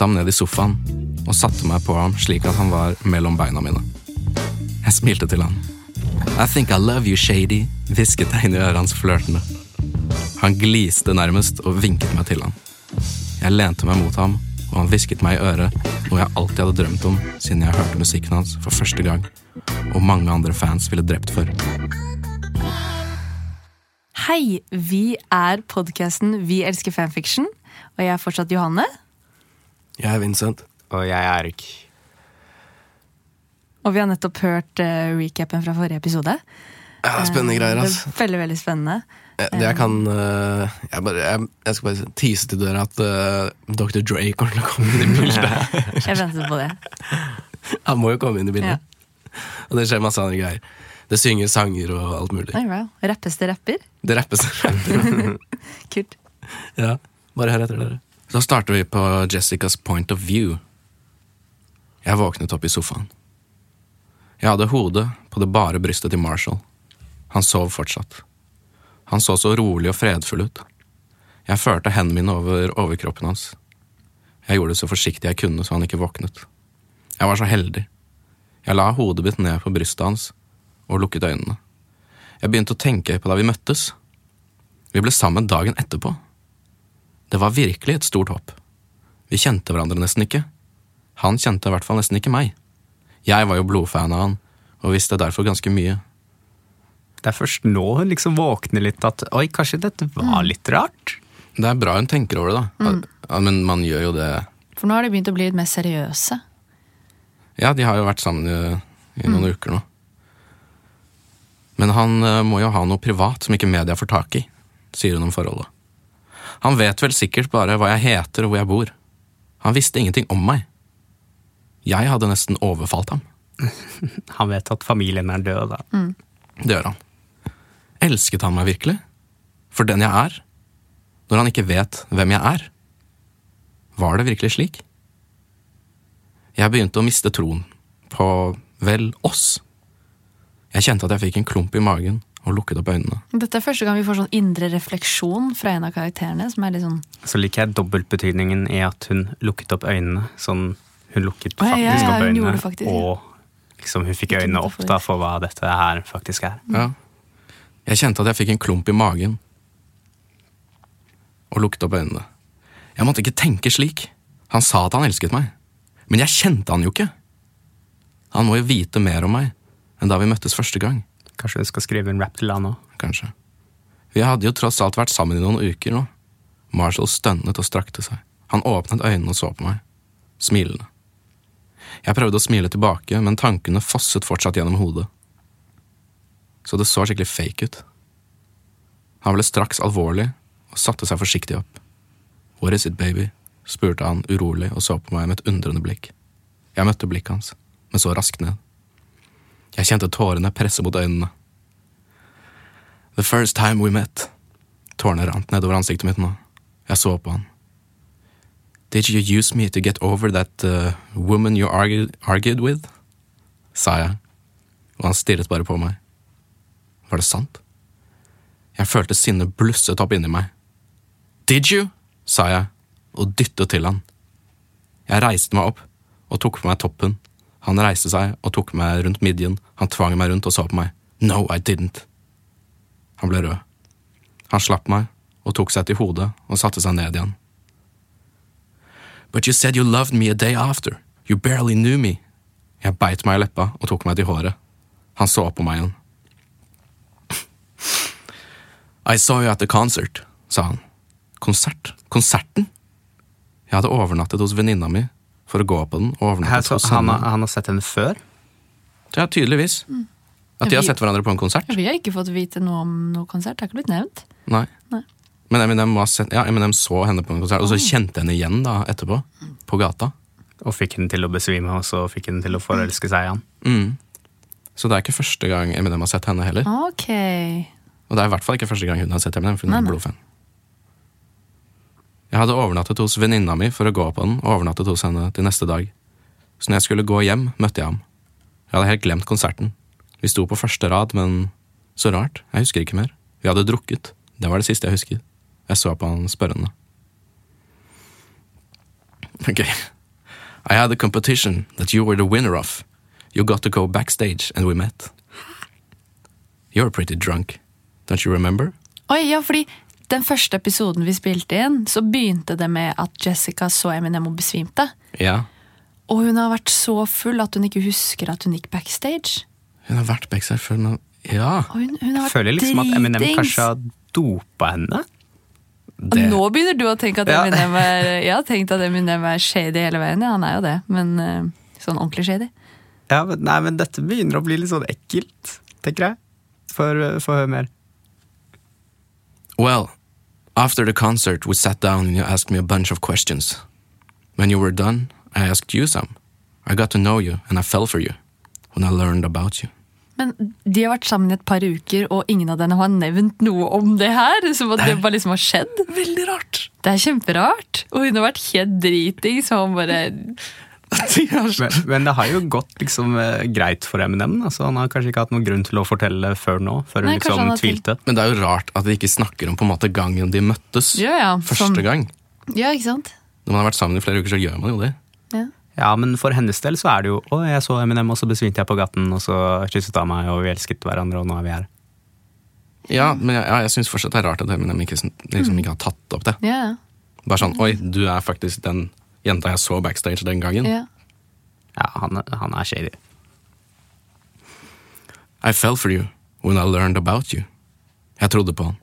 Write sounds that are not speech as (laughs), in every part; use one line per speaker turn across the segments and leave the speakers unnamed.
Dyttet ham ned i sofaen og satte meg på ham slik at han var mellom beina mine. Jeg smilte til han. I think I love you, Shady, hvisket jeg inn i øret hans flørtende. Han gliste nærmest og vinket meg til han. Jeg lente meg mot ham, og han hvisket meg i øret noe jeg alltid hadde drømt om siden jeg hørte musikken hans for første gang, og mange andre fans ville drept for.
Hei, vi er podkasten Vi elsker fanfiction, og jeg er fortsatt Johanne.
Jeg er Vincent.
Og jeg er Erik.
Og vi har nettopp hørt uh, recapen fra forrige episode.
Ja, det er spennende greier,
Det
ass.
er Veldig, veldig spennende.
Jeg, jeg kan uh, jeg, bare, jeg, jeg skal bare tease til dere at eh, Dr. Dre kommer til å komme inn i bildet. (laughs)
Jeg ventet på det.
Han må jo komme inn i bildet. Og det skjer masse andre greier. Det synger sanger og alt mulig.
Oh, wow. Rappes det rapper?
Det rappes. (laughs)
Kult.
ja, bare hør etter dere. Så starter vi på Jessicas point of view. Jeg våknet opp i sofaen. Jeg hadde hodet på det bare brystet til Marshall. Han sov fortsatt. Han så så rolig og fredfull ut. Jeg førte hendene mine over overkroppen hans. Jeg gjorde det så forsiktig jeg kunne så han ikke våknet. Jeg var så heldig. Jeg la hodet mitt ned på brystet hans og lukket øynene. Jeg begynte å tenke på da vi møttes. Vi ble sammen dagen etterpå. Det var virkelig et stort hopp. Vi kjente hverandre nesten ikke. Han kjente i hvert fall nesten ikke meg. Jeg var jo blodfan av han, og visste derfor ganske mye.
Det er først nå hun liksom våkner litt at oi, kanskje dette var litt rart.
Det er bra hun tenker over det, da. Ja, men man gjør jo det
For nå har de begynt å bli litt mer seriøse.
Ja, de har jo vært sammen i, i noen uker nå. Men han eh, må jo ha noe privat som ikke media får tak i, sier hun om forholdet. Han vet vel sikkert bare hva jeg heter og hvor jeg bor. Han visste ingenting om meg. Jeg hadde nesten overfalt ham. (laughs)
Han vet at familien er død, da.
Det gjør han. Elsket han meg virkelig? For den jeg er? Når han ikke vet hvem jeg er? Var det virkelig slik? Jeg begynte å miste troen på, vel, oss. Jeg kjente at jeg fikk en klump i magen og lukket opp øynene.
Dette er første gang vi får sånn indre refleksjon fra en av karakterene. som er litt sånn...
Så liker jeg dobbeltbetydningen i at hun lukket opp øynene. Sånn, hun lukket
Å, ja,
faktisk
ja, ja,
opp øynene,
faktisk, ja.
og liksom hun fikk øynene opp
for-
da for hva dette her faktisk er.
Ja. Jeg kjente at jeg fikk en klump i magen og lukket opp øynene. Jeg måtte ikke tenke slik. Han sa at han elsket meg, men jeg kjente han jo ikke. Han må jo vite mer om meg enn da vi møttes første gang.
Kanskje du skal skrive en rap til han òg.
kanskje. Vi hadde jo tross alt vært sammen i noen uker nå. Marshall stønnet og strakte seg. Han åpnet øynene og så på meg, smilende. Jeg prøvde å smile tilbake, men tankene fosset fortsatt gjennom hodet. Så det så skikkelig fake ut. Han ble straks alvorlig og satte seg forsiktig opp. What is it, baby? spurte han urolig og så på meg med et undrende blikk. Jeg møtte blikket hans, men så raskt ned. Jeg kjente tårene presse mot øynene. The first time we met. Tårene rant nedover ansiktet mitt nå. Jeg så på han. Did you use me to get over that uh, woman you argued, argued with? sa jeg, og han stirret bare på meg. Var det sant? Jeg følte sinnet blusset opp inni meg. Did you? sa jeg, og dyttet til han. Jeg reiste meg opp og tok på meg toppen. Han reiste seg og tok meg rundt midjen. Han tvang meg rundt og så på meg. No, I didn't. Han ble rød. Han slapp meg og tok seg til hodet og satte seg ned igjen. But you said you loved me a day after. You barely knew me. Jeg beit meg i leppa og tok meg til håret. Han så på meg igjen. I saw you at the concert, sa han. Konsert? Konserten? Jeg hadde overnattet hos venninna mi for å gå på den. og
overnatte
hos henne.
Han, han har sett henne før?
Ja, tydeligvis. At de har sett hverandre på en konsert?
Vi har ikke fått vite noe om noe konsert. Det har ikke blitt nevnt.
Nei.
Nei.
Men Eminem, sett, ja, Eminem så henne på en konsert, og så kjente henne igjen da etterpå. På gata.
Og fikk henne til å besvime, og så fikk henne til å forelske seg i han.
Mm. Så det er ikke første gang Eminem har sett henne heller.
Ok.
Og det er i hvert fall ikke første gang hun har sett Eminem, for hun
Nei,
er blodfan. Jeg hadde overnattet hos venninna mi for å gå på den, og overnattet hos henne til neste dag. Så når jeg skulle gå hjem, møtte jeg ham. Jeg hadde helt glemt konserten. Vi sto på første rad, men så rart, jeg husker ikke mer. Vi hadde drukket. Det var det siste jeg husket. Jeg så på han spørrende. Ok. I had a competition that you were the winner of. You got to go backstage and we met. You're pretty drunk. Don't you remember?
Oi, ja, fordi den første episoden vi spilte inn, så begynte det med at Jessica så Eminem og besvimte.
Ja.
Og hun har vært så full at hun ikke husker at hun gikk backstage.
Hun har vært backstage før, men Ja.
Og hun, hun har
Jeg føler liksom at Eminem
dritings.
kanskje har dopa henne.
Det. Nå begynner du å tenke at
Ja.
Eminem er (laughs) Jeg har tenkt at Eminem er shady hele veien. Ja, han er jo det, men eh, sånn ordentlig shady.
Ja, men, nei, men dette begynner å bli litt sånn ekkelt, tenker jeg. Få høre mer.
Well, after the concert, we sat down and you asked me a bunch of questions. When you were done, I asked you some. I got to know you, and I fell for you when I learned about you.
Men de har vært sammen i et par uker, og ingen av dem har nevnt noe om det her. Som at det bare liksom har skjedd.
Veldig rart.
Det er kjemperart. Og hun har vært helt driting, så han bare (laughs)
Men, men det har jo gått liksom eh, greit for Eminem. Altså, han har kanskje ikke hatt noen grunn til å fortelle før nå, før hun
Nei, kanskje
liksom
han
tvilte.
Men det er jo rart at de ikke snakker om på en måte gangen de møttes.
Ja, ja.
Første
Som...
gang.
Ja, ikke sant?
Når man har vært sammen i flere uker, så gjør man jo det.
Ja.
Ja, men for hennes del så er det jo Å, jeg så Eminem, og så besvimte jeg på gaten, og så kysset han meg, og vi elsket hverandre, og nå er vi her.
Ja, men jeg, ja, jeg syns fortsatt det er rart at Eminem ikke, liksom, ikke har tatt opp det.
Ja, ja.
Bare sånn Oi, du er faktisk den jenta jeg så backstage den gangen.
ja.
Ja, han, han er shady.
I fell for you when I learned about you. Jeg trodde på han.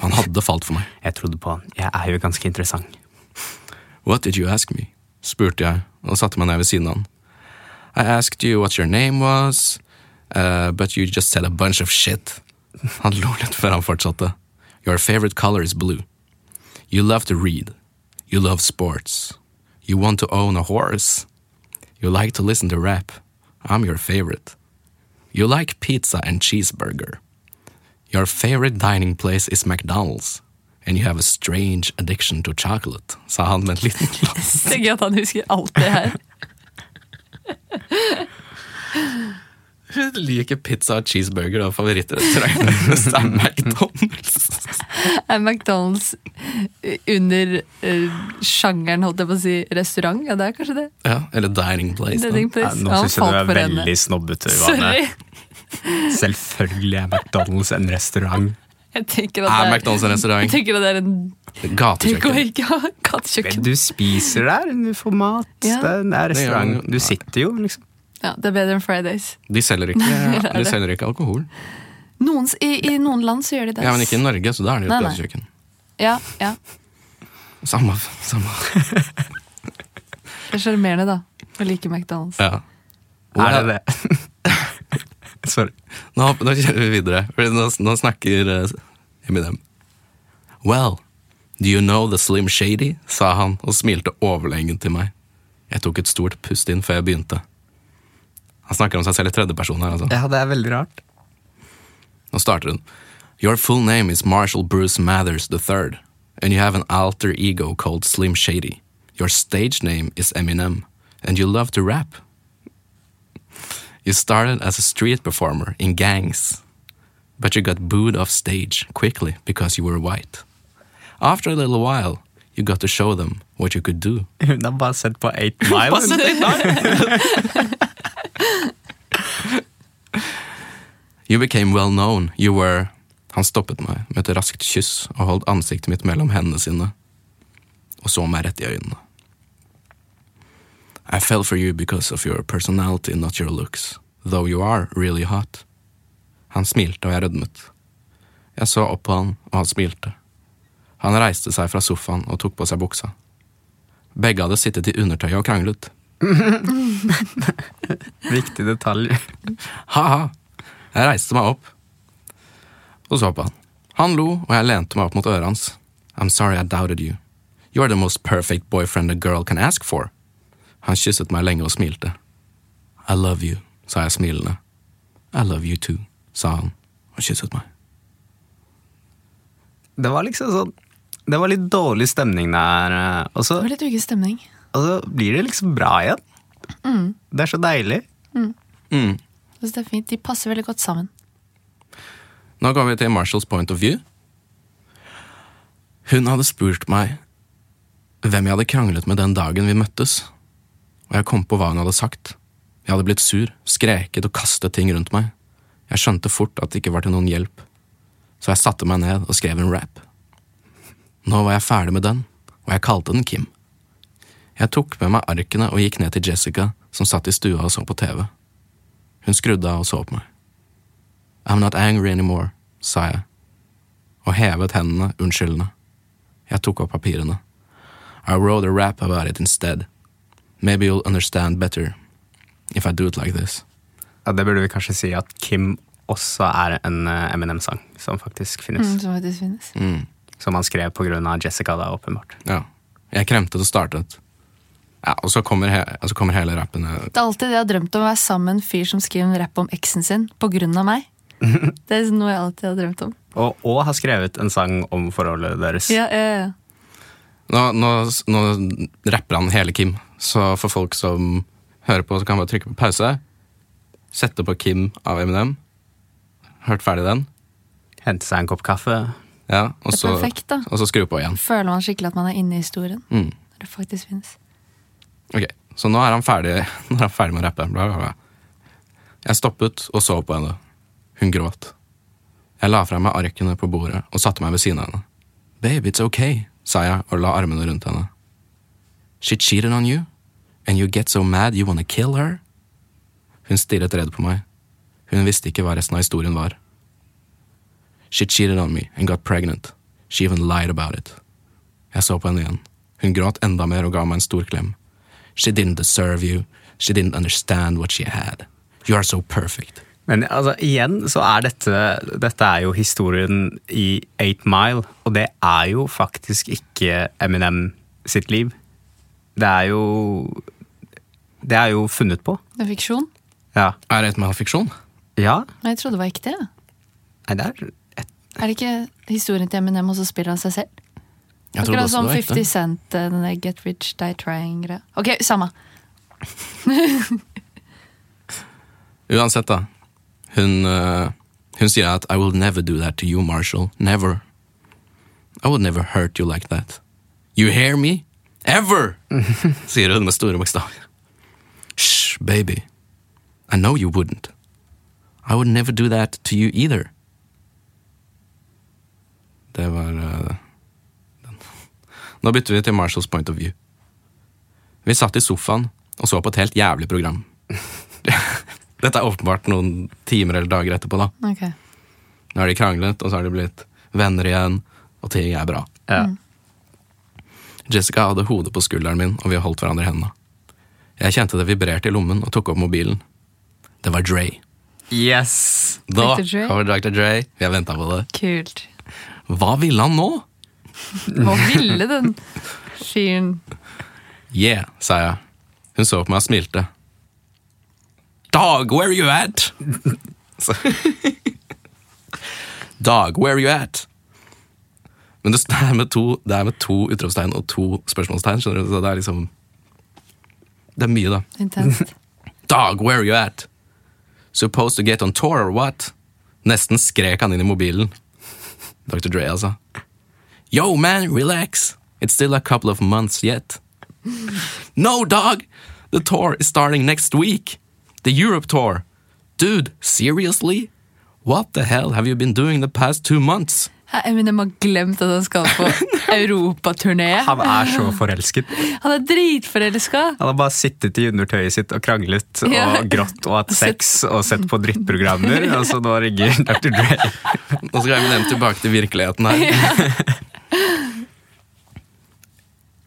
Han hadde falt for meg.
Jeg trodde på han. Jeg er jo ganske interessant.
What did you ask me? spurte jeg og satte meg ned ved siden av han. I asked you what your name was, uh, but you just said a bunch of shit. Han lo litt før han fortsatte. Your favorite color is blue. You love to read. You love sports. You want to own a horse. You like to listen to rap. I'm your favorite. You like pizza and cheeseburger. Your favorite dining place is McDonald's. And you have a strange addiction to chocolate, sa (laughs) han med en liten lapp.
Det gøy at han husker alt det her.
Hun liker pizza og cheeseburger og favorittrestauranten (laughs) hennes er McDonald's. (laughs)
Er McDonald's under uh, sjangeren, holdt jeg på å si, restaurant? Ja, det er kanskje det.
Ja, eller dining place.
Dining place. Ja, nå
syns jeg du er veldig snobbete, Ivane. Selvfølgelig er McDonald's en restaurant.
Jeg tenker at
Er
det er,
McDonald's en restaurant?
jeg tenker at det er en
Gatekjøkken.
Ja, (laughs)
Men
Gatekjøkken.
du spiser der, du får mat.
Ja.
Det er- det
Det
restaurant. Du sitter jo, liksom.
Ja, det er bedre enn Fridays.
De selger ikke, (laughs) de selger ikke alkohol.
Noen, i, I noen land så gjør de det.
Ja, Men ikke i Norge, så da er det jo
nei. Ja, ja.
Samme, samme. (laughs)
Det er sjarmerende, da. Å like McDonald's.
Ja.
Er det det? (laughs) Sorry.
Nå, nå kjører vi videre, for nå, nå snakker uh, Eminem. Well, do you know the Slim Shady? sa han og smilte overlegent til meg. Jeg tok et stort pust inn før jeg begynte. Han snakker om seg selv i tredjeperson her, altså.
Ja, det er veldig rart.
Nå starter hun. Your full name is Marshall Bruce Mathers III, and you have an alter ego called Slim Shady. Your stage name is Eminem, and you love to rap. You started as a street performer in gangs, but you got booed off stage quickly because you were white. After a little while, you got to show them what you could do.
Hun har bare sett på Eight Mile. (laughs)
You became well known. You were Han stoppet meg med et raskt kyss og holdt ansiktet mitt mellom hendene sine og så meg rett i øynene. I fell for you because of your personality, not your looks, though you are really hot. Han smilte, og jeg rødmet. Jeg så opp på han, og han smilte. Han reiste seg fra sofaen og tok på seg buksa. Begge hadde sittet i undertøyet og kranglet. (laughs)
Viktig detalj.
Ha-ha! Jeg reiste meg opp og så på han. Han lo, og jeg lente meg opp mot øret hans. I'm sorry I doubted you. You're the most perfect boyfriend a girl can ask for. Han kysset meg lenge og smilte. I love you, sa jeg smilende. I love you too, sa han og kysset meg.
Det var liksom sånn Det var litt dårlig stemning der, Også,
Det var litt uken stemning.
Og så blir det liksom bra igjen. Det er så deilig.
Mm.
Mm. synes det er fint. De passer veldig godt sammen.
Nå går vi til Marshalls point of view. Hun hadde spurt meg hvem jeg hadde kranglet med den dagen vi møttes, og jeg kom på hva hun hadde sagt. Jeg hadde blitt sur, skreket og kastet ting rundt meg. Jeg skjønte fort at det ikke var til noen hjelp, så jeg satte meg ned og skrev en rap. Nå var jeg ferdig med den, og jeg kalte den Kim. Jeg tok med meg arkene og gikk ned til Jessica, som satt i stua og så på TV. Hun skrudde av og så på meg. I'm not angry anymore, sa jeg, og hevet hendene unnskyldende. Jeg tok opp papirene. I wrote a rap about it instead. Maybe you'll understand better if I do it like this.
Ja, det burde vi kanskje si at Kim også er en eh, Eminem-sang som faktisk finnes.
Mm, som faktisk finnes.
Mm.
Som han skrev på grunn av Jessica, da, åpenbart.
Ja. Jeg kremtet og startet. Ja, og så kommer, he og så kommer hele rappen. eh,
Det er alltid det jeg har drømt om, å være sammen med en fyr som skriver en rapp om eksen sin på grunn av meg. (laughs) Det er noe jeg alltid har drømt om.
Og, og har skrevet en sang om forholdet deres.
Ja, ja, ja.
Nå, nå, nå rapper han hele Kim, så for folk som hører på, så kan man bare trykke på pause. Sette på Kim av Eminem. Hørt ferdig den.
Hente seg en kopp kaffe.
Ja, og så,
perfekt,
og så skru på igjen.
Føler man skikkelig at man er inne i historien.
Mm.
Når det faktisk finnes.
Ok, Så nå er han ferdig, (laughs) er han ferdig med å rappe. Bla, bla, bla. Jeg stoppet og så på henne. Hun gråt. Jeg la fra meg arkene på bordet og satte meg ved siden av henne. Babe, it's okay, sa jeg og la armene rundt henne. She cheated on you, and you get so mad you wanna kill her? Hun stirret redd på meg. Hun visste ikke hva resten av historien var. She cheated on me and got pregnant. She even lied about it. Jeg så på henne igjen. Hun gråt enda mer og ga meg en stor klem. She didn't deserve you. She didn't understand what she had. You are so perfect.
Men altså, igjen så er dette Dette er jo historien i Eight Mile, og det er jo faktisk ikke Eminem sitt liv. Det er jo Det er jo funnet på.
Det er fiksjon.
Ja.
Er det et med fiksjon?
ja.
Nei, jeg trodde det var ekte.
Nei, det er et,
Er det ikke historien til Eminem, og så spiller han seg selv?
Jeg
Akkurat som
det var ekte.
50 Cent, eh, den der Get Rich Die Trying-greia. Ok, samme. (laughs)
Uansett, da. Hun, eh, hun sier at I will never do that to you, Marshall. Never. I would never hurt you like that. You hear me? Ever! (laughs) sier hun med store bokstaver. Shh, baby. I know you wouldn't. I would never do that to you either. Det var den. Nå bytter vi til Marshalls point of view. Vi satt i sofaen og så på et helt jævlig program. (laughs) Dette er åpenbart noen timer eller dager etterpå. da.
Okay.
Nå har de kranglet, og så har de blitt venner igjen, og ting er bra.
ja.
Jessica hadde hodet på skulderen min, og vi holdt hverandre i hendene. Jeg kjente det vibrerte i lommen og tok opp mobilen. Det var Dre.
Yes!
Da kommer Dr. Dre. Vi har venta på det.
Kult.
Hva ville han nå?
Hva ville den fyren?
Yeah, sa jeg. Hun så på meg og smilte. Dog, where you at? Dog, where you at? Men det er med to, det er med to utropstegn og to spørsmålstegn, skjønner du? Så det er liksom Det er mye, da.
Intenst.
Dog, where you at? Supposed to get on tour or what? Nesten skrek han inn i mobilen. Dr. Dre, altså. Yo, man, relax. It's still a couple of months yet. No, dog! The tour is starting next week. The Europe tour. Dude, seriously? What the hell have you been doing the past two months?
Hæ, Eminem har glemt at han skal på (laughs) europaturné.
Han er så forelsket.
Han er dritforelska!
Han har bare sittet i undertøyet sitt og kranglet og
Ja.
grått og hatt (laughs) sex og sett på drittprogrammer, og så nå ringer Dr. Dre.
Nå skal jeg nevne tilbake til virkeligheten her. (laughs)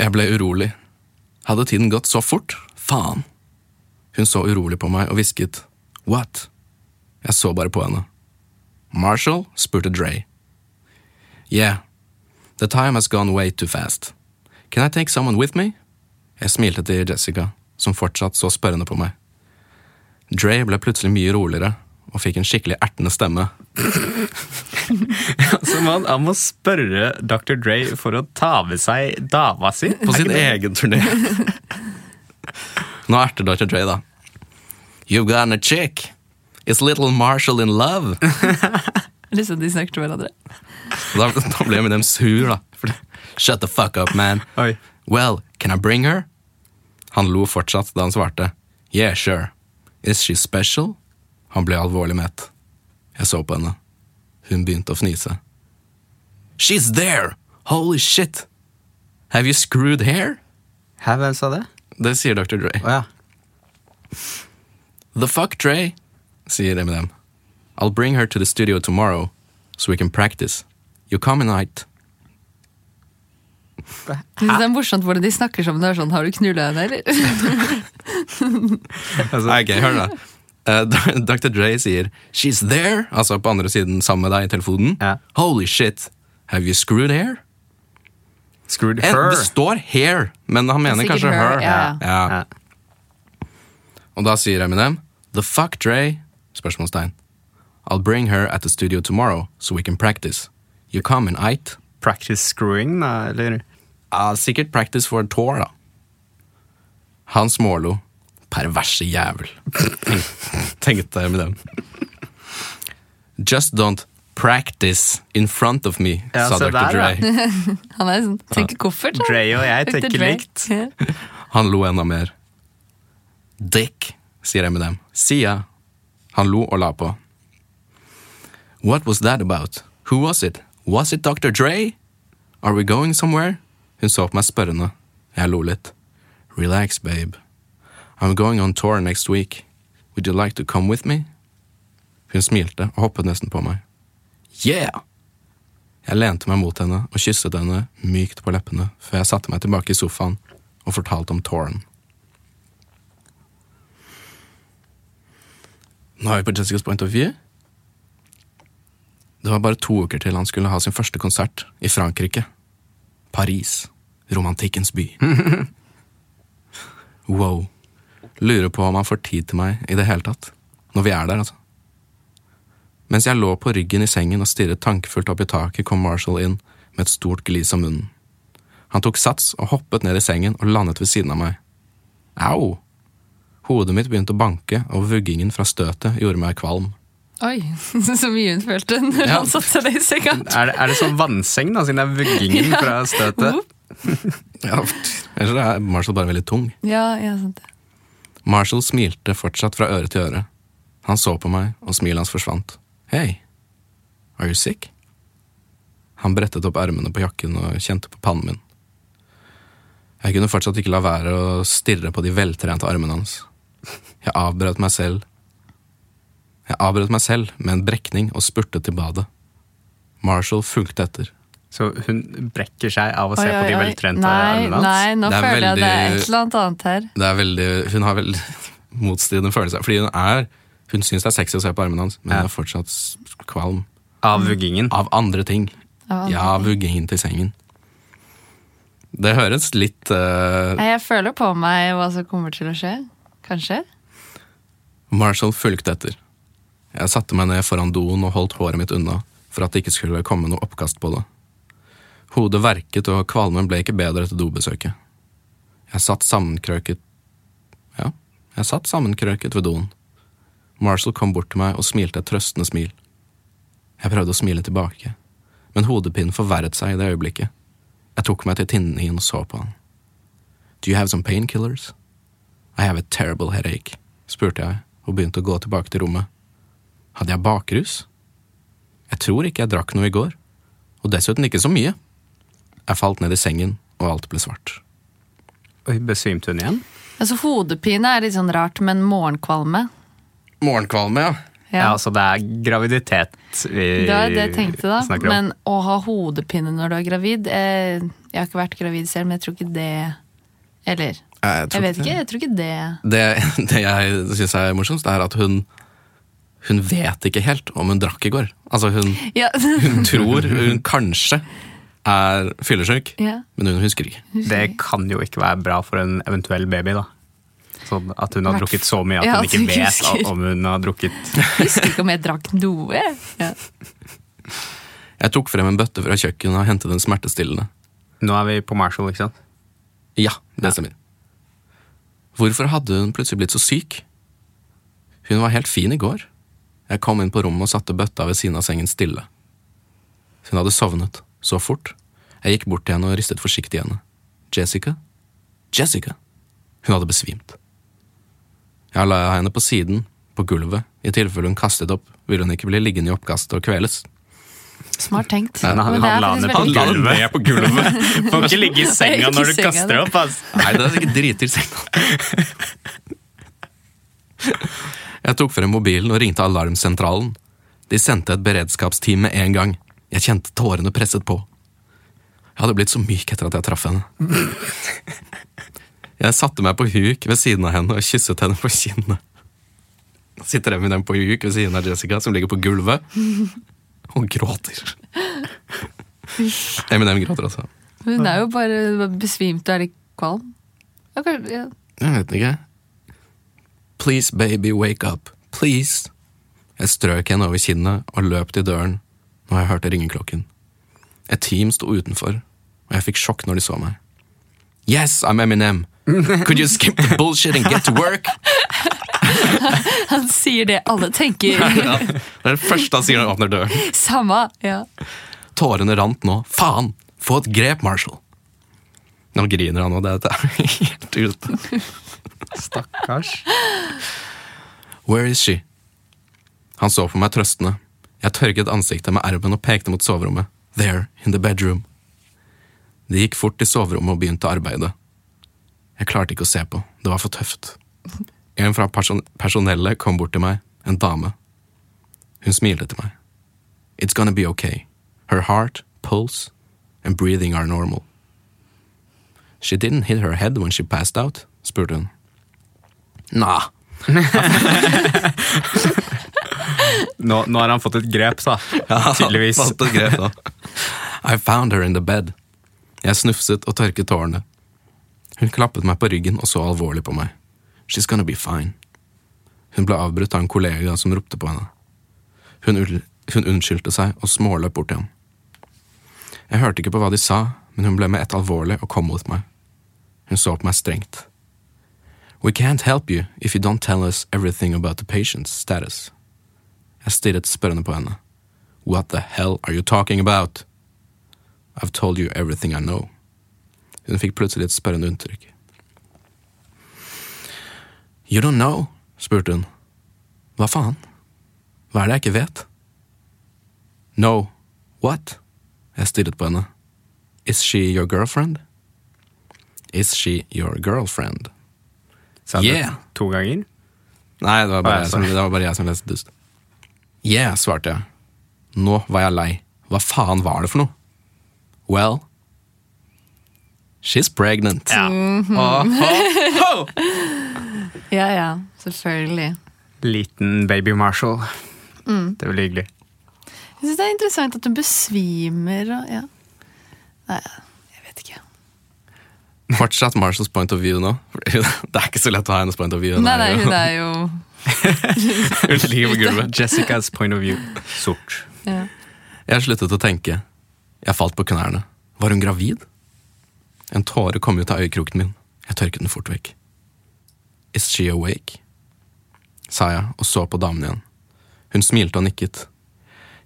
Jeg ble urolig. Hadde tiden gått så fort? Faen. Hun så urolig på meg og hvisket what? Jeg så bare på henne. Marshall? spurte Dre. Yeah. The time has gone way too fast. Can I take someone with me? Jeg smilte til Jessica, som fortsatt så spørrende på meg. Dre ble plutselig mye roligere og fikk en skikkelig ertende stemme. (laughs)
Så man, han må spørre Dr. Dre for å ta med seg dama si.
På sin egen turné. (laughs) Nå erter Dr. Dre, da. You've gotten a chick. Is little Marshall in love? (laughs)
Liksom de snakker til hverandre.
Da, da ble Eminem sur, da. Shut the fuck up, man.
Oi.
Well, can I bring her? Han lo fortsatt da han svarte. Yeah, sure. Is she special? Han ble alvorlig mett. Jeg så på henne. Hun begynte å fnise. She's there! Holy shit! Have you screwed hair?
Hæ, hvem sa det?
Det sier Dr. Dre.
Oh, ja.
The fuck Dre, sier Eminem. I'll bring her to the studio tomorrow, so we can practice. You come night.
Det er morsomt hvordan de snakker som det er sånn Har du knulla henne, eller? (laughs)
Ok, hør da. Eh, (laughs) Dr. Dre sier She's there, altså på andre siden sammen med deg i telefonen.
Ja.
Holy shit, have you screwed here?
Screwed
Eh,
her.
Det står hair, men han mener kanskje her.
her, ja.
Ja.
Ja.
Og da sier Eminem The fuck Dre? Spørsmålstegn. I'll bring her at the studio tomorrow, so we can practice. You come in eight.
Practice screwing, da, eller?
Ja, sikkert practice for a tour, da. Han smålo. Perverse jævel. Tenkte Eminem. Just don't practice in front of me,
Ja,
sa Dr.
der,
Dre. (laughs)
Han er sånn, tenker koffert. Da.
Dre og jeg tenker likt.
Han lo enda mer. Dick, sier jeg med dem. Sia. Han lo og la på. What was that about? Who was it? Was it Dr. Dre? Are we going somewhere? Hun så på meg spørrende. Jeg lo litt. Relax, babe. I'm going on tour next week. Would you like to come with me? Hun smilte og hoppet nesten på meg. Yeah! Jeg lente meg mot henne og kysset henne mykt på leppene før jeg satte meg tilbake i sofaen og fortalte om Torn. Nå er vi på Jessicas point of view. Det var bare to uker til han skulle ha sin første konsert i Frankrike. Paris. Romantikkens by. (laughs) wow. Lurer på om han får tid til meg i det hele tatt. Når vi er der, altså. Mens jeg lå på ryggen i sengen og stirret tankefullt opp i taket, kom Marshall inn med et stort glis om munnen. Han tok sats og hoppet ned i sengen og landet ved siden av meg. Au! Hodet mitt begynte å banke, og vuggingen fra støtet gjorde meg kvalm.
Oi, (laughs) så mye hun følte når
Ja.
han satte seg i senga.
Er det, er det sånn vannseng, da, siden det er vuggingen (laughs) fra støtet?
Ja, Eller er Marshall bare veldig tung?
Ja, ja, sant det.
Marshall smilte fortsatt fra øre til øre. Han så på meg, og smilet hans forsvant. Hei, are you sick? Han brettet opp ermene på jakken og kjente på pannen min. Jeg kunne fortsatt ikke la være å stirre på de veltrente armene hans. Jeg avbrøt meg selv Jeg avbrøt meg selv med en brekning og spurtet til badet. Marshall fulgte etter.
Så hun brekker seg av å se
Oi,
på de veltrente armene hans?
Nei, nå føler veldig, jeg det er
veldig-
et eller annet annet her.
Det er veldig, hun har veldig (laughs) motstridende følelser. Fordi hun er Hun syns det er sexy å se på armene hans, men
Ja.
hun er fortsatt kvalm
Av vuggingen?
av andre ting.
Av andre
Ja, vuggingen til sengen. Det høres litt
uh... Jeg føler på meg hva som kommer til å skje. Kanskje?
Marshall fulgte etter. Jeg satte meg ned foran doen og holdt håret mitt unna for at det ikke skulle komme noe oppkast på det. Hodet verket, og kvalmen ble ikke bedre etter dobesøket. Jeg satt sammenkrøket Ja, jeg satt sammenkrøket ved doen. Marshall kom bort til meg og smilte et trøstende smil. Jeg prøvde å smile tilbake, men hodepinen forverret seg i det øyeblikket. Jeg tok meg til tinningen og så på han. Do you have some painkillers? I have a terrible headache, spurte jeg og begynte å gå tilbake til rommet. Hadde jeg bakrus? Jeg tror ikke jeg drakk noe i går, og dessuten ikke så mye. Jeg falt ned i sengen, og alt ble svart.
Oi, besvimte hun igjen?
Altså Hodepine er litt sånn rart, men morgenkvalme
Morgenkvalme, ja.
Ja, altså det er graviditet vi
Det var det jeg tenkte, da.
snakker om.
Men å ha hodepine når du er gravid eh, Jeg har ikke vært gravid selv, men jeg tror ikke det Eller
Jeg,
jeg vet ikke. Jeg tror ikke det
Det, det jeg syns er morsomst, er at hun Hun vet ikke helt om hun drakk i går. Altså, hun,
Ja.
hun tror hun kanskje er fyllesyk,
yeah.
men hun husker ikke.
Det kan jo ikke være bra for en eventuell baby, da. Sånn at hun har drukket så mye at
Ja,
hun ikke vet
husker.
om hun har drukket (laughs)
Husker ikke om jeg drakk noe. Ja.
Jeg tok frem en bøtte fra kjøkkenet og hentet en smertestillende.
Nå er vi på Marshall, ikke sant?
Ja, det stemmer. Hvorfor hadde hun plutselig blitt så syk? Hun var helt fin i går. Jeg kom inn på rommet og satte bøtta ved siden av sengen stille. Hun hadde sovnet, så fort. Jeg gikk bort til henne og ristet forsiktig i henne. Jessica? Jessica? Hun hadde besvimt. Jeg la henne på siden, på gulvet, i tilfelle hun kastet opp, ville hun ikke bli liggende i oppkastet og kveles.
Smart tenkt.
Men han-
er
han la ned på
henne ned på gulvet!
Får ikke ligge i senga (laughs) når du kaster opp, ass.
Nei, det er sikkert dritdyrt senga. Jeg tok frem mobilen og ringte alarmsentralen. De sendte et beredskapsteam med en gang. Jeg kjente tårene presset på. Jeg hadde blitt så myk etter at jeg traff henne. (laughs) Jeg satte meg på huk ved siden av henne og kysset henne på kinnet. Nå sitter Eminem på huk ved siden av Jessica, som ligger på gulvet, og gråter. Eminem gråter også.
Hun er jo bare besvimt og er litt kvalm. Okay, ja.
Jeg vet ikke. Please, baby, wake up. Please. Jeg strøk henne over kinnet og løp til døren når jeg hørte ringeklokken. Et team sto utenfor, og jeg fikk sjokk når de så meg. Yes, I'm Eminem. Could you skip the bullshit and get to work? (laughs)
Han sier det alle tenker. (laughs)
Ja, det er det første han sier når han åpner døren.
Samme. Ja.
Tårene rant nå. Faen! Få et grep, Marshall. Nå griner han, og det er helt ute.
Stakkars.
Where is she? Han så på meg trøstende. Jeg tørket ansiktet med ermen og pekte mot soverommet. There, in the bedroom. De gikk fort til soverommet og begynte arbeidet. Jeg klarte ikke å se på, det var for tøft. En fra person personellet kom bort til meg, en dame. Hun smilte til meg. It's gonna be okay. Her heart, pulse and breathing are normal. She didn't hit her head when she passed out? spurte hun. Nah, (laughs) (laughs)
Nå, nå har han fått et grep, sa. Tydeligvis.
Fått et grep, da. I found her in the bed. Jeg snufset og tørket tårene. Hun klappet meg på ryggen og så alvorlig på meg. She's gonna be fine. Hun ble avbrutt av en kollega som ropte på henne. Hun, hun unnskyldte seg og småløp bort til ham. Jeg hørte ikke på hva de sa, men hun ble med ett alvorlig og kom mot meg. Hun så på meg strengt. We can't help you if you don't tell us everything about the patient's status. Jeg stirret spørrende på henne. What the hell are you talking about? I've told you everything I know. Hun fikk plutselig et spørrende unntrykk. You don't know? spurte hun. Hva faen? Hva er det jeg ikke vet? No. What? Jeg stirret på henne. Is she your girlfriend? Is she your girlfriend?
Sa det
Yeah.
To ganger?
Nei, det var bare,
ah,
jeg, som, det var bare jeg som leste dust. Yeah, svarte jeg. Nå var jeg lei. Hva faen var det for noe? Well, she's pregnant.
Ja. (laughs)
ja, ja. Selvfølgelig.
Liten baby Marshall. Det blir hyggelig.
Jeg syns det er interessant at hun besvimer og ja. Nei, jeg vet ikke.
Fortsatt Marshalls point of view nå. (laughs) Det er ikke så lett å ha hennes point of view.
Nei, nei, hun er jo (laughs)
Hun ligger på gulvet.
Jessicas point of view. Sort.
ja.
Jeg sluttet å tenke. Jeg falt på knærne. Var hun gravid? En tåre kom ut av øyekroken min. Jeg tørket den fort vekk. Is she awake? sa jeg og så på damen igjen. Hun smilte og nikket.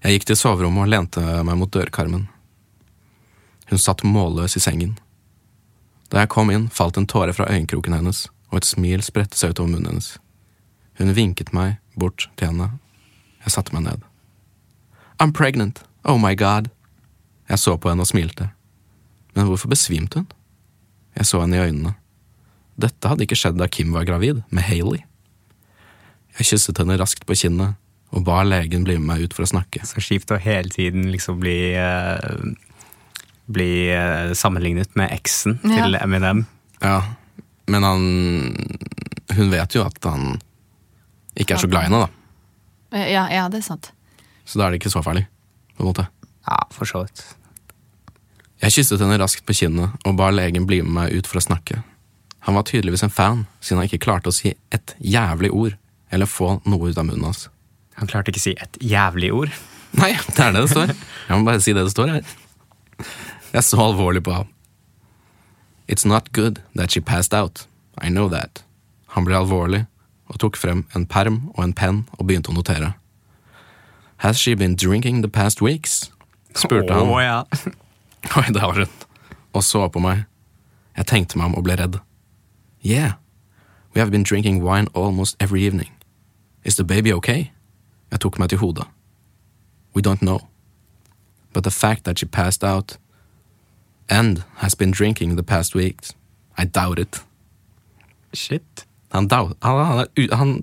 Jeg gikk til soverommet og lente meg mot dørkarmen. Hun satt målløs i sengen. Da jeg kom inn, falt en tåre fra øyekroken hennes, og et smil spredte seg utover munnen hennes. Hun vinket meg bort til henne. Jeg satte meg ned. I'm pregnant. Oh my god. Jeg så på henne og smilte. Men hvorfor besvimte hun? Jeg så henne i øynene. Dette hadde ikke skjedd da Kim var gravid, med Hailey. Jeg kysset henne raskt på kinnet og ba legen bli med meg ut for å snakke.
Så kjipt å hele tiden liksom bli eh, Bli eh, sammenlignet med eksen
Ja.
til Eminem.
Ja, men han Hun vet jo at han ikke er så glad i henne, da.
Ja, ja, det er sant.
Så da er det ikke så farlig, på en måte.
Ja, for så vidt.
Jeg kysset henne raskt på kinnet og ba legen bli med meg ut for å snakke. Han var tydeligvis en fan, siden han ikke klarte å si et jævlig ord, eller få noe ut av munnen hans.
Han klarte ikke å si et jævlig ord.
Nei, det er det det står. Jeg må bare si det det står her. Jeg så alvorlig på ham. It's not good that she passed out. I know that. Han ble alvorlig og tok frem en perm og en penn og begynte å notere. Has she been drinking the past weeks? spurte han.
Å, ja. (laughs)
Oi, det har hun. Og så på meg. Jeg tenkte meg om og ble redd. Yeah, we have been drinking wine almost every evening. Is the baby okay? Jeg tok meg til hodet. We don't know. But the fact that she passed out and has been drinking the past weeks, I doubt it.
Shit.
Han, han, han, er, han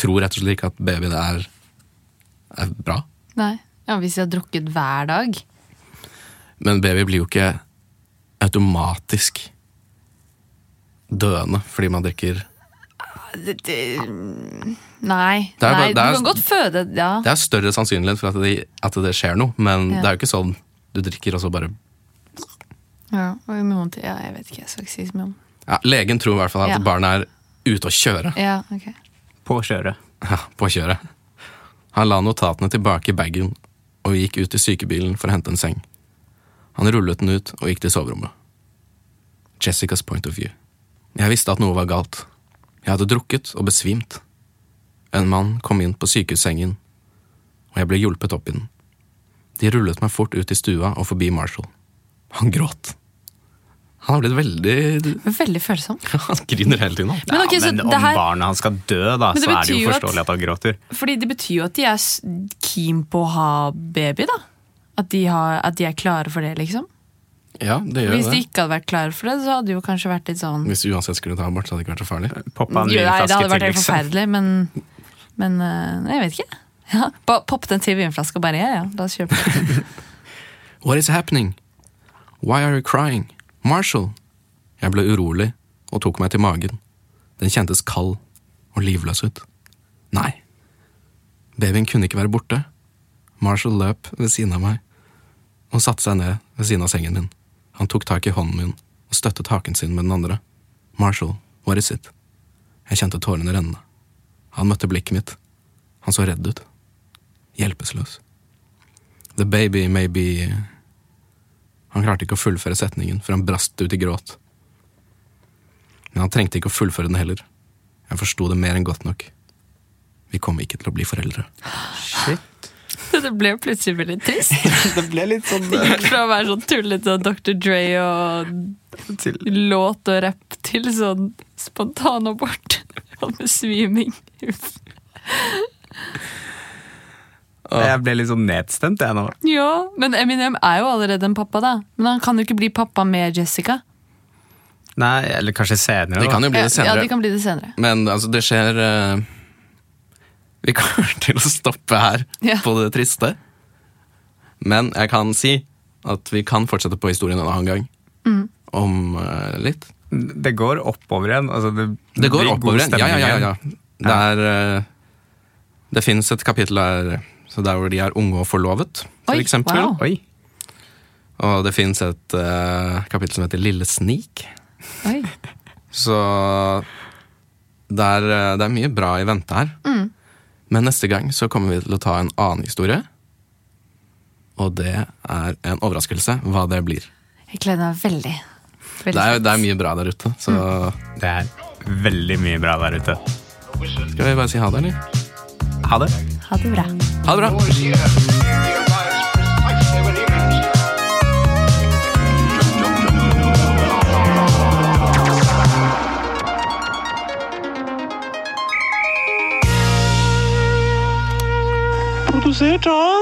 tror rett og slett ikke at babyen er, er bra.
Nei. Ja, Hvis jeg har drukket hver dag.
Men baby blir jo ikke automatisk døende fordi man drikker
Det, det, nei.
Det er
nei
det er-
du kan godt føde Ja.
Det er større sannsynlighet for at det, at det skjer noe, men
Ja.
det er jo ikke sånn du drikker og så bare
ja. Og i tider, ja jeg vet ikke. Jeg skal ikke si så mye om
ja, Legen tror i hvert fall at
Ja.
barnet er ute å kjøre.
Ja, ok.
På kjøret.
Ja, på kjøret. Han la notatene tilbake i bagen og gikk ut i sykebilen for å hente en seng. Han rullet den ut og gikk til soverommet. Jessicas point of view. Jeg visste at noe var galt. Jeg hadde drukket og besvimt. En mann kom inn på sykehussengen, og jeg ble hjulpet opp i den. De rullet meg fort ut i stua og forbi Marshall. Han gråt. Han har blitt veldig
Veldig følsom. (laughs)
Han griner hele tiden.
Men okay,
ja, men om
her-
barnet hans skal dø, da, så er det jo
forståelig at-
at han gråter.
Fordi det betyr jo at de er keen på å ha baby, da. At de, har, at de er klare for det, liksom.
Ja, det gjør
Hvis
det.
de ikke hadde vært klare for det, så hadde det jo kanskje vært litt sånn
Hvis du uansett skulle ta abort, så hadde det ikke vært så farlig.
Poppa en
Jo, nei, Det hadde vært helt
liksom.
forferdelig, men, men eh, Jeg vet ikke. (laughs) Ja, ba- Popp den til vinflaska og bare ja, ja, la oss kjøpe. (laughs)
What is happening? Why are you crying? Marshall! Jeg ble urolig og tok meg til magen. Den kjentes kald og livløs ut. Nei. Babyen kunne ikke være borte. Marshall løp ved siden av meg og satte seg ned ved siden av sengen min. Han tok tak i hånden min og støttet haken sin med den andre. Marshall, what is it? Jeg kjente tårene renne. Han møtte blikket mitt. Han så redd ut. Hjelpeløs. The baby may be Han klarte ikke å fullføre setningen, for han brast ut i gråt. Men han trengte ikke å fullføre den heller. Jeg forsto det mer enn godt nok. Vi kommer ikke til å bli foreldre.
Shit. (laughs)
Det ble plutselig veldig trist. (laughs)
Det ble litt sånn
Det gikk fra å være sånn tullete Dr. Dre og
til
låt og rapp til sånn spontanabort (laughs) og besviming.
Jeg ble litt sånn nedstemt, jeg nå.
Ja, men Eminem er jo allerede en pappa, da. Men han kan jo ikke bli pappa med Jessica.
Nei, eller kanskje senere.
Det kan jo bli det senere.
Ja, de kan bli det senere.
Men altså, det skjer uh... Vi kommer (laughs) til å stoppe her
Ja.
på det triste. Men jeg kan si at vi kan fortsette på historien en annen gang.
Mm.
Om uh, litt.
Det går oppover igjen. Altså, det,
Det går oppover igjen. Ja, ja, ja, ja. Det er uh, Det fins et kapittel der, så der hvor de er unge og forlovet, for
Oi,
eksempel.
wow.
Oi.
Og det fins et uh, kapittel som heter Lille snik.
Oi. (laughs)
Så det er, eh, det er mye bra i vente her.
Mm.
Men neste gang så kommer vi til å ta en annen historie. Og det er en overraskelse hva det blir.
Jeg gleder meg veldig. veldig
Det er, det er mye bra der ute, så
Det er veldig mye bra der ute.
skal vi bare si ha det, eller?
Ha det.
Ha det bra.
Ha det bra!
Produsert av